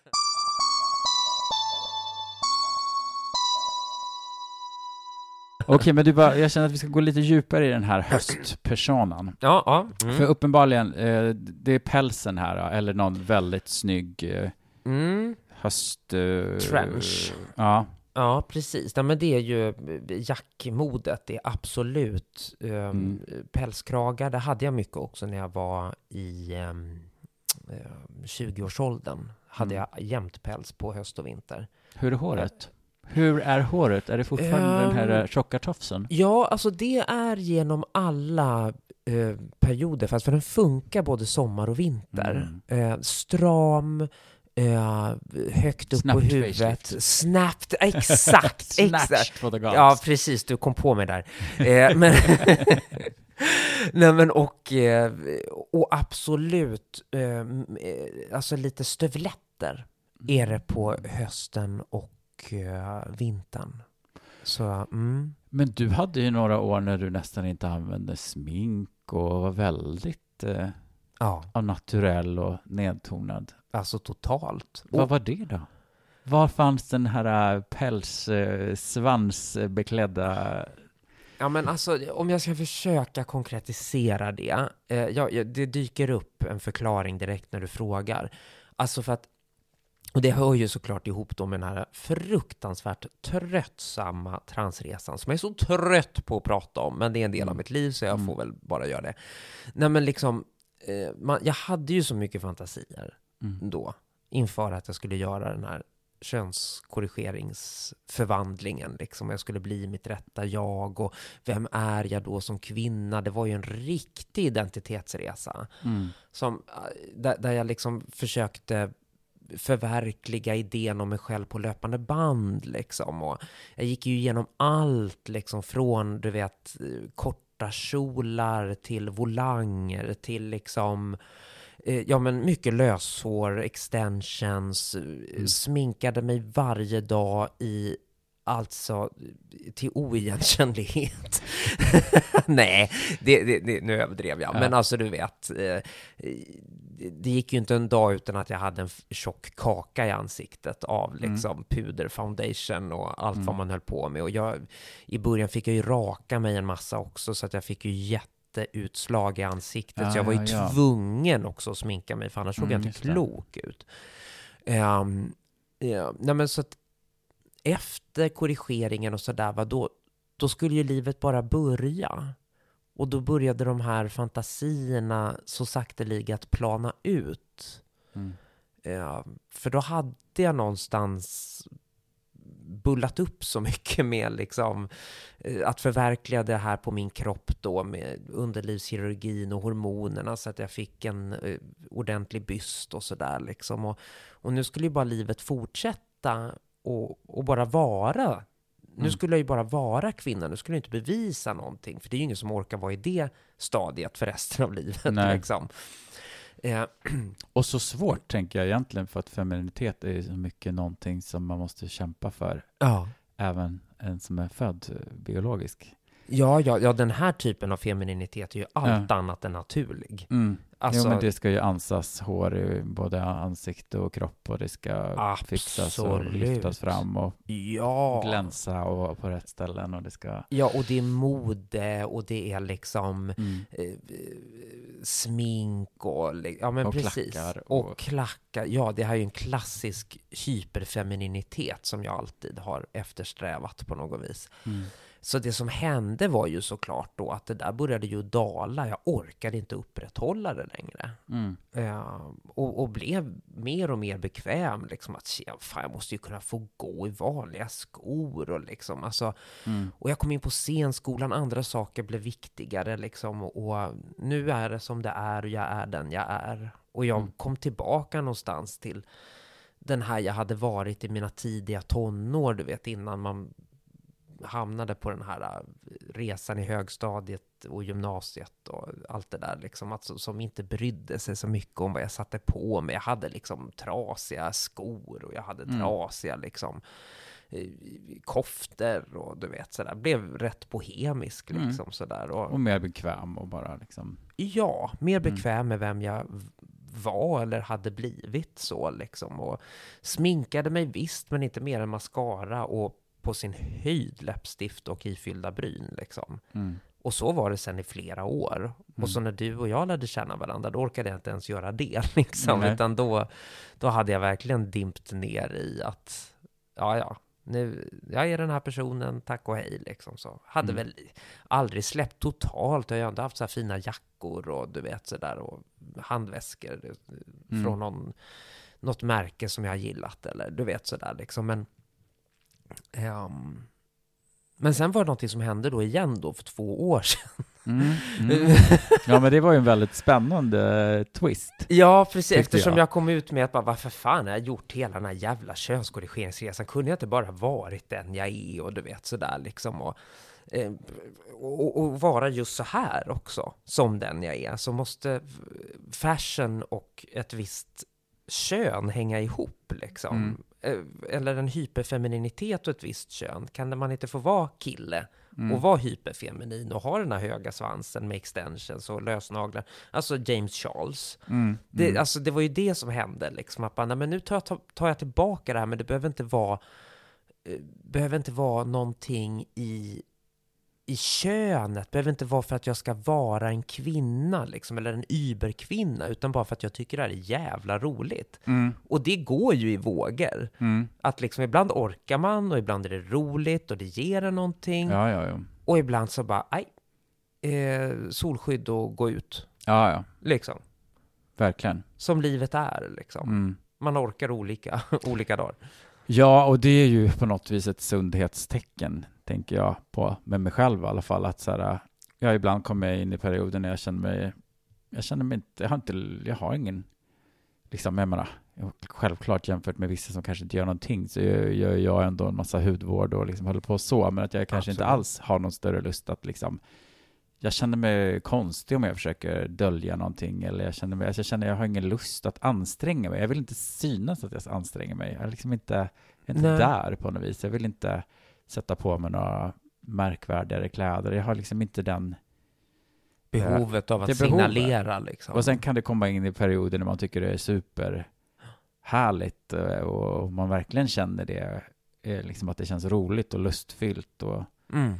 Okej, men du bara, jag känner att vi ska gå lite djupare i den här höstpersonan. Ja, ja. Mm. För uppenbarligen, eh, det är pälsen här, eller någon väldigt snygg eh, Mm. höst... Eh, Trench. Ja. Ja, precis. Ja, men det är ju eh, jackmodet, det är absolut. Um, Mm. Pälskragar, det hade jag mycket också när jag var i um, 20-årsåldern. Hade Mm. jag jämt päls på höst och vinter. Hur är håret? Hur är håret? Är det fortfarande den här Ehm, eh, tjocka tofsen? Ja, alltså det är genom alla eh, perioder, fast för den funkar både sommar och vinter. Mm. Eh, stram, eh, högt upp på Snabbt huvudet. facelift. Snabbt, exakt, exakt. Gods. Ja, precis, du kom på mig där. Eh, men Nej men och, eh, och absolut, alltså lite stövletter är det på hösten och vintern. Så, mm. Men du hade ju några år när du nästan inte använde smink och var väldigt ja, ja, naturell och nedtonad. alltså totalt. Vad var det då? Var fanns den här eh, päls, eh, svansbeklädda... ja men alltså, om jag ska försöka konkretisera det, eh, ja, det dyker upp en förklaring direkt när du frågar. Alltså för att Och det hör ju såklart ihop då med den här fruktansvärt tröttsamma transresan som jag är så trött på att prata om, men det är en del av Mm. mitt liv så jag Mm. får väl bara göra det. Nej men liksom, eh, man, jag hade ju så mycket fantasier Mm. då inför att jag skulle göra den här könskorrigeringsförvandlingen, liksom. Jag skulle bli mitt rätta jag och vem är jag då som kvinna? Det var ju en riktig identitetsresa. Mm. Som, där, där jag liksom försökte förverkliga idén om mig själv på löpande band liksom. Och jag gick ju igenom allt liksom från, du vet, korta kjolar till volanger till liksom eh, Ja men mycket löshår, extensions, mm. sminkade mig varje dag i alltså till oigenkännlighet. Nej, det, det, det, nu överdrev jag. Ja. Men alltså du vet, eh, det gick ju inte en dag utan att jag hade en tjock kaka i ansiktet av mm. liksom mm. puder, foundation och allt mm. vad man höll på med. Och jag, i början fick jag ju raka mig en massa också, så att jag fick ju jätteutslag i ansiktet. Ja, så jag var ju ja, tvungen också att sminka mig, för annars såg mm, jag inte klok ut. Um, ja, nej men så att efter korrigeringen och sådär, då, då skulle ju livet bara börja. Och då började de här fantasierna så sakteliga att plana ut. Mm. Ja, för då hade jag någonstans bullat upp så mycket med liksom eh, att förverkliga det här på min kropp då med underlivskirurgin och hormonerna så att jag fick en uh, ordentlig byst och sådär liksom. Och, och nu skulle ju bara livet fortsätta och, och bara vara nu mm. skulle jag ju bara vara kvinna, nu skulle jag inte bevisa någonting, för det är ju ingen som orkar vara i det stadiet för resten av livet. Liksom. Eh. Och så svårt, tänker jag egentligen, för att femininitet är så mycket någonting som man måste kämpa för. Ja. Även en som är född eh, biologisk. Ja, ja, ja, den här typen av femininitet är ju allt ja. annat än naturlig. Mm. Alltså, jo, men det ska ju ansas hår i både ansikte och kropp och det ska absolut. fixas och lyftas fram och ja. glänsa och på rätt ställen och det ska... Ja, och det är mode och det är liksom mm. eh, smink och, ja men och precis. Klackar och... och klackar. Ja, det här är ju en klassisk hyperfemininitet som jag alltid har eftersträvat på något vis. Mm. Så det som hände var ju såklart då att det där började ju dala. Jag orkade inte upprätthålla det längre. Mm. Uh, och, och, blev mer och mer bekväm. Liksom att fan, jag måste ju kunna få gå i vanliga skor. Och, liksom, alltså, mm. och jag kom in på scenskolan, andra saker blev viktigare. Liksom, och, nu är det som det är och jag är den jag är. Och jag mm. kom tillbaka någonstans till den här jag hade varit i mina tidiga tonår, du vet, innan man hamnade på den här äh, resan i högstadiet och gymnasiet och allt det där liksom, alltså, som inte brydde sig så mycket om vad jag satte på mig. Jag hade liksom trasiga skor och jag hade mm. trasiga liksom eh, koftor och du vet sådär. Blev rätt bohemisk mm. liksom mm. sådär. Och, och mer bekväm och bara liksom. Ja, mer mm. bekväm mm. med vem jag var eller hade blivit så liksom. Och sminkade mig visst, men inte mer än mascara och på sin höjd läppstift och ifyllda bryn. Liksom. Mm. Och så var det sen i flera år. Mm. Och så när du och jag lärde känna varandra, då orkade jag inte ens göra det. Liksom. Mm. Utan då, då hade jag verkligen dimpt ner i att, ja, ja, nu, jag är den här personen, tack och hej. Liksom så. Hade mm. väl aldrig släppt totalt. Jag har inte haft så här fina jackor och du vet sådär och handväskor mm. från någon, något märke som jag har gillat eller du vet sådär liksom. Men Um, men sen var det någonting som hände då igen då för två år sedan. Mm, mm. Ja, men det var ju en väldigt spännande twist. Ja, precis, eftersom jag. jag. kom ut med att bara, varför fan har jag gjort hela den här jävla könskorrigeringsresan? Kunde jag inte bara varit den jag är och du vet sådär liksom och, eh, och, och, vara just så här också, som den jag är, så måste fashion och ett visst kön hänga ihop liksom. Mm. Eh, eller en hyperfemininitet och ett visst kön. Kan man inte få vara kille mm. och vara hyperfeminin och ha den här höga svansen med extensions och lösnaglar? Alltså James Charles. Mm. Det, mm. alltså, det var ju det som hände, liksom. Att man, men nu tar jag, tar jag tillbaka det här, men det behöver inte vara eh, behöver inte vara någonting i i könet behöver inte vara för att jag ska vara en kvinna, liksom, eller en überkvinna, utan bara för att jag tycker det här är jävla roligt. Mm. Och det går ju i vågor. Mm. Att liksom ibland orkar man och ibland är det roligt och det ger en någonting. Ja, ja, ja. Och ibland så bara, nej, eh, solskydd och gå ut. Ja, ja. Liksom. Verkligen. Som livet är, liksom. Mm. Man orkar olika, olika dagar. Ja, och det är ju på något vis ett sundhetstecken, tänker jag på, med mig själv i alla fall, att så här, jag ibland kommer in i perioder när jag känner mig, jag känner mig inte, jag har inte, jag har ingen, liksom, jag menar, självklart jämfört med vissa som kanske inte gör någonting så gör jag ändå en massa hudvård och liksom håller på så, men att jag kanske Absolut. inte alls har någon större lust att liksom jag känner mig konstig om jag försöker dölja någonting eller jag känner mig, alltså jag känner jag har ingen lust att anstränga mig. Jag vill inte synas att jag anstränger mig. Jag är liksom inte, jag är inte Nej. där på något vis. Jag vill inte sätta på mig några märkvärdigare kläder. Jag har liksom inte den Behovet av att signalera liksom. Och sen kan det komma in i perioder när man tycker det är super härligt eh, och man verkligen känner det, eh, liksom att det känns roligt och lustfyllt. Och, mm.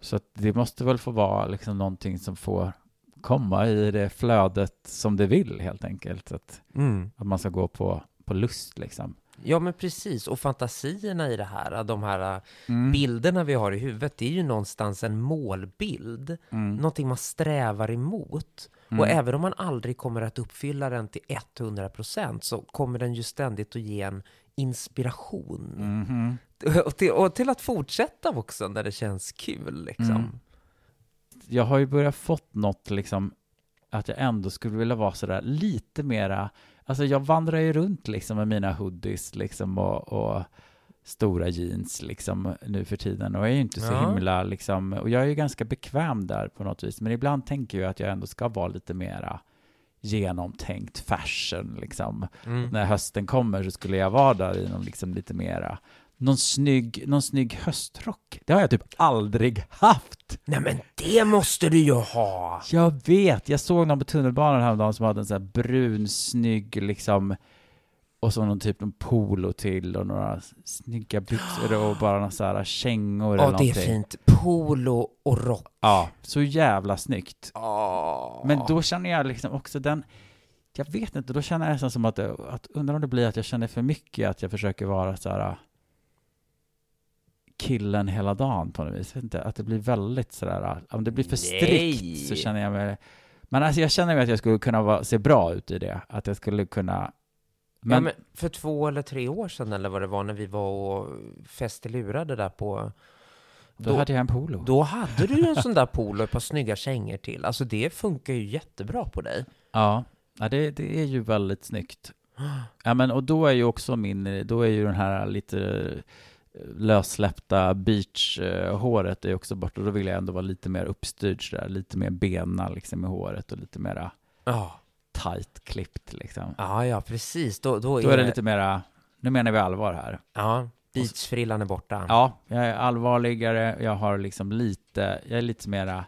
Så det måste väl få vara liksom någonting som får komma i det flödet som det vill helt enkelt. Att, Mm. att man ska gå på, på lust liksom. Ja, men precis. Och fantasierna i det här, de här Mm. bilderna vi har i huvudet, det är ju någonstans en målbild. Mm. Någonting man strävar emot. Mm. Och även om man aldrig kommer att uppfylla den till 100% så kommer den ju ständigt att ge en inspiration. Mhm. Och, till, och till att fortsätta också när det känns kul liksom. Mm. jag har ju börjat fått något liksom att jag ändå skulle vilja vara sådär lite mera, alltså jag vandrar ju runt liksom med mina hoodies liksom och, och stora jeans liksom nu för tiden och jag är ju inte så Ja. himla liksom, och jag är ju ganska bekväm där på något vis, men ibland tänker jag att jag ändå ska vara lite mera genomtänkt fashion liksom. Mm. När hösten kommer så skulle jag vara där i någon liksom lite mera någon snygg, någon snygg höstrock. Det har jag typ aldrig haft. Nej men det måste du ju ha! Jag vet, jag såg någon på tunnelbanan häromdagen som hade en sån här brun, snygg liksom och så någon typ av polo till och några snygga byxor och bara några så här kängor eller Ja, det någonting. är fint. Polo och rock. Ja, så jävla snyggt. Ja. Men då känner jag liksom också den, jag vet inte, då känner jag nästan som att, att undrar om det blir att jag känner för mycket, att jag försöker vara så här killen hela dagen på något vis. Inte, att det blir väldigt sådär, om det blir för strikt så Nej. känner jag mig, men alltså jag känner mig att jag skulle kunna vara, se bra ut i det, att jag skulle kunna, Men, ja, men för två eller tre år sedan eller vad det var när vi var och festelurade där på... då, Då, hade jag en polo. då hade du ju en sån där polo och ett par snygga kängor till. Alltså det funkar ju jättebra på dig. Ja, ja det, det är ju väldigt snyggt. Ja, men och då är ju också min, då är ju den här lite lössläppta beach-håret är också borta. Då vill jag ändå vara lite mer uppstyrd sådär, lite mer bena liksom i håret och lite mera Ja, tight klippt liksom. ja, ja precis. Då, då, Då är det lite mera, nu menar vi allvar här. Ja, beachfrillan är borta. Ja, jag är allvarligare, jag har liksom lite, jag är lite mera,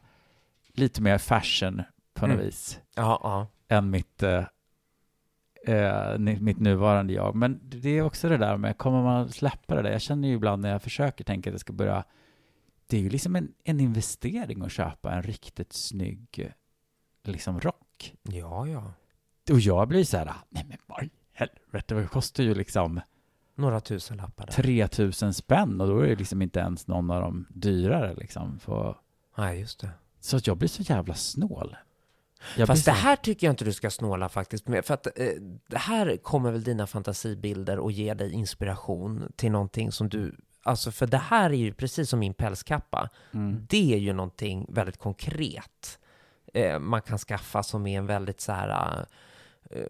lite mer fashion på något Mm. vis. ja. ja. än mitt, eh, eh, mitt nuvarande jag. Men det är också det där med, kommer man släppa det där? Jag känner ju ibland när jag försöker tänka att jag ska börja, det är ju liksom en, en investering att köpa en riktigt snygg liksom rock. Ja, ja. Och jag blir så här, nej men vad i helvete, det kostar ju liksom Några tusen lappar där. 3000 spänn och då är det liksom inte ens någon av dem dyrare liksom. För, Nej, just det. så att jag blir så jävla snål. Jag Fast blir det här tycker jag inte du ska snåla faktiskt med. För att eh, det här kommer väl dina fantasibilder och ge dig inspiration till någonting som du... Alltså för det här är ju precis som min pälskappa. Mm. Det är ju någonting väldigt konkret eh, man kan skaffa som är en väldigt så här... Eh,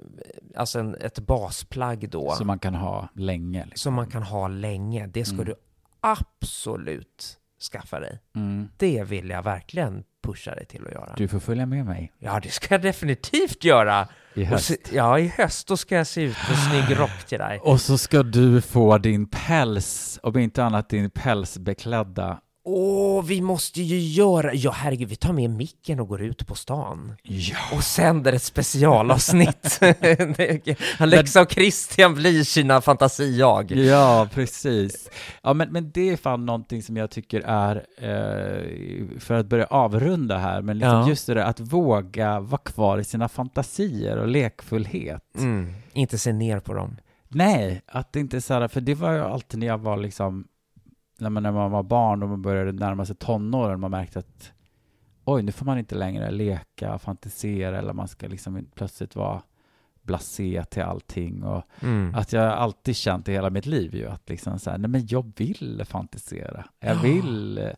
alltså en, ett basplagg då. Som man kan ha länge. Liksom. som man kan ha länge. Det ska Mm. du absolut skaffa dig. Mm. Det vill jag verkligen pusha dig till att göra. Du får följa med mig Ja, det ska jag definitivt göra. i höst. se, ja, i höst då ska jag se ut med snygg rock till dig. Och så ska du få din päls, om inte annat din pälsbeklädda. Åh, vi måste ju göra... Ja, herregud, vi tar med micken och går ut på stan. Ja. Och sänder ett specialavsnitt. Alexa och Christian blir sina fantasi-jag. Ja, precis. Ja, men, men det är fan någonting som jag tycker är, eh, för att börja avrunda här, men liksom Ja. just det där att våga vara kvar i sina fantasier och lekfullhet. Mm, inte se ner på dem. Nej, att det inte är så här, för det var ju alltid när jag var liksom, när man, när man var barn och man började närma sig tonåren, man märkte att oj, nu får man inte längre leka, fantisera eller man ska liksom plötsligt vara blasé till allting och Mm. att jag alltid känt i hela mitt liv ju att liksom så här, nej men jag vill fantisera. Jag Ja. vill eh,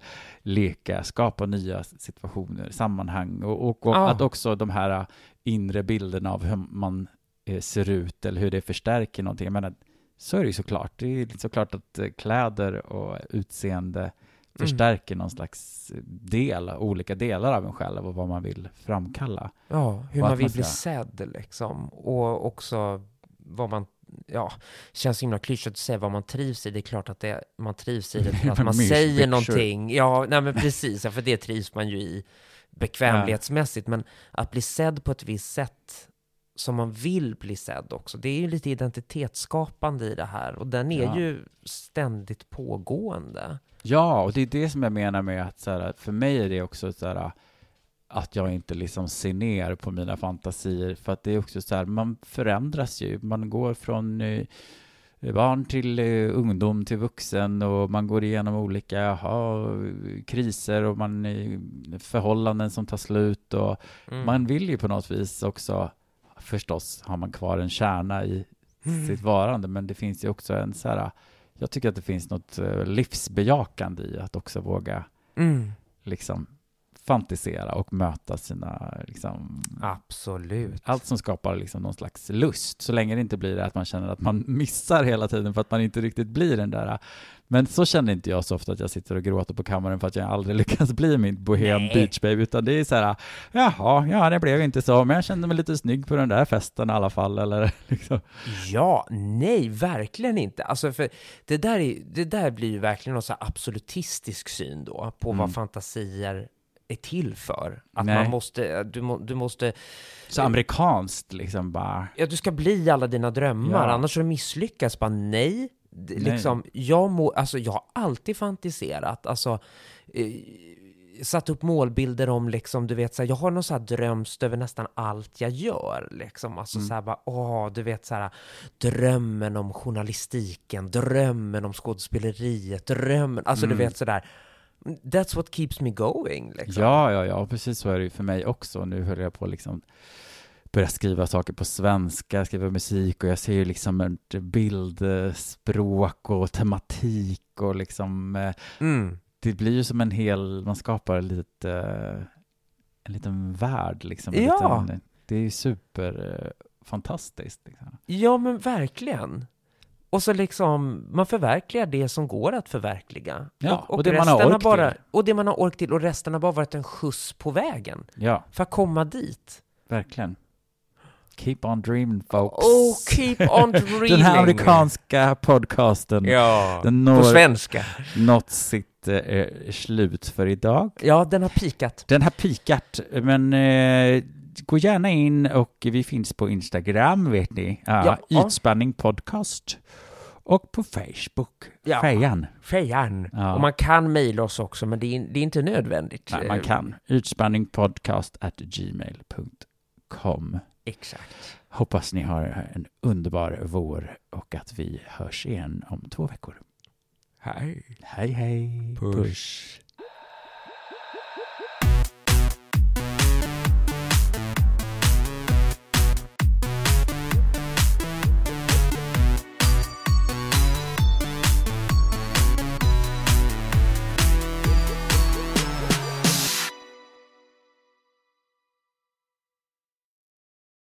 leka, skapa nya situationer, sammanhang och, och, och Ja. att också de här eh, inre bilderna av hur man eh, ser ut eller hur det förstärker någonting. Jag menar, så är det ju såklart. Det är såklart att eh, kläder och utseende förstärker någon slags del, olika delar av en själv och vad man vill framkalla. Ja, hur man vill man bli ska- sedd liksom. Och också vad man, ja, känns himla klyschigt att säga vad man trivs i. Det är klart att det, man trivs i det för att man säger någonting. Ja, nej men precis, ja, för det trivs man ju i bekvämlighetsmässigt. Men att bli sedd på ett visst sätt som man vill bli sedd också. Det är ju lite identitetsskapande i det här och den är Ja. ju ständigt pågående. Ja, och det är det som jag menar med att så här, för mig är det också så här att jag inte liksom ser ner på mina fantasier för att det är också så här, man förändras ju. Man går från eh, barn till eh, ungdom till vuxen och man går igenom olika jaha, kriser och man eh, förhållanden som tar slut och Mm. man vill ju på något vis också förstås har man kvar en kärna i Mm. sitt varande men det finns ju också en så här jag tycker att det finns något eh, livsbejakande i att också våga Mm. liksom fantisera och möta sina liksom Absolut. allt som skapar liksom någon slags lust så länge det inte blir det att man känner att man missar hela tiden för att man inte riktigt blir den där men så känner inte jag så ofta att jag sitter och gråter på kammaren för att jag aldrig lyckas bli min bohem Nej. beach baby utan det är så här jaha, ja det blev inte så men jag kände mig lite snygg på den där festen i alla fall eller liksom Ja, nej, verkligen inte. Alltså, för det där, är, det där blir ju verkligen någon så här absolutistisk syn då på Mm. vad fantasier är till för. Att Nej. man måste, du, må, du måste, så amerikanskt liksom bara ja du ska bli alla dina drömmar, Ja. annars har du misslyckats. Bara nej. Nej. Liksom, jag, må, alltså, jag har alltid fantiserat, alltså eh, satt upp målbilder om liksom, du vet, så här, jag har någon så här drömst över nästan allt jag gör. Liksom. Alltså Mm. så här bara, åh, du vet så här, drömmen om journalistiken, drömmen om skådespeleriet, drömmen, alltså Mm. du vet sådär. That's what keeps me going. Liksom. Ja, ja, ja, precis så är det ju för mig också. Nu höll jag på liksom börja skriva saker på svenska, skriva musik och jag ser ju liksom ett bildspråk och tematik och liksom eh, Mm. det blir ju som en hel, man skapar lite en liten värld liksom. Ja. Liten, det är ju super eh. Liksom. Ja, men verkligen. Och så liksom, man förverkligar det som går att förverkliga. Ja, och, och det man har resten ork bara, till. Och det man har ork till, och resten har bara varit en skjuts på vägen Ja, för att komma dit. verkligen. Keep on dreaming folks. Oh, keep on dreaming! Den här amerikanska podcasten, Ja, den på når svenska. nått sitt eh, slut för idag. Ja, den har pikat. Den har pikat, men eh, gå gärna in och vi finns på Instagram, vet ni. Ja, Ja. Ytspänning podcast. Och på Facebook, Ja. Fejan. Fejan. Ja. Och man kan mejla oss också, men det är, det är inte nödvändigt. Nej, man kan. Ytspanningpodcast at gmail.com. Exakt. Hoppas ni har en underbar vår och att vi hörs igen om två veckor. Hej. Hej, hej. Puss. Push.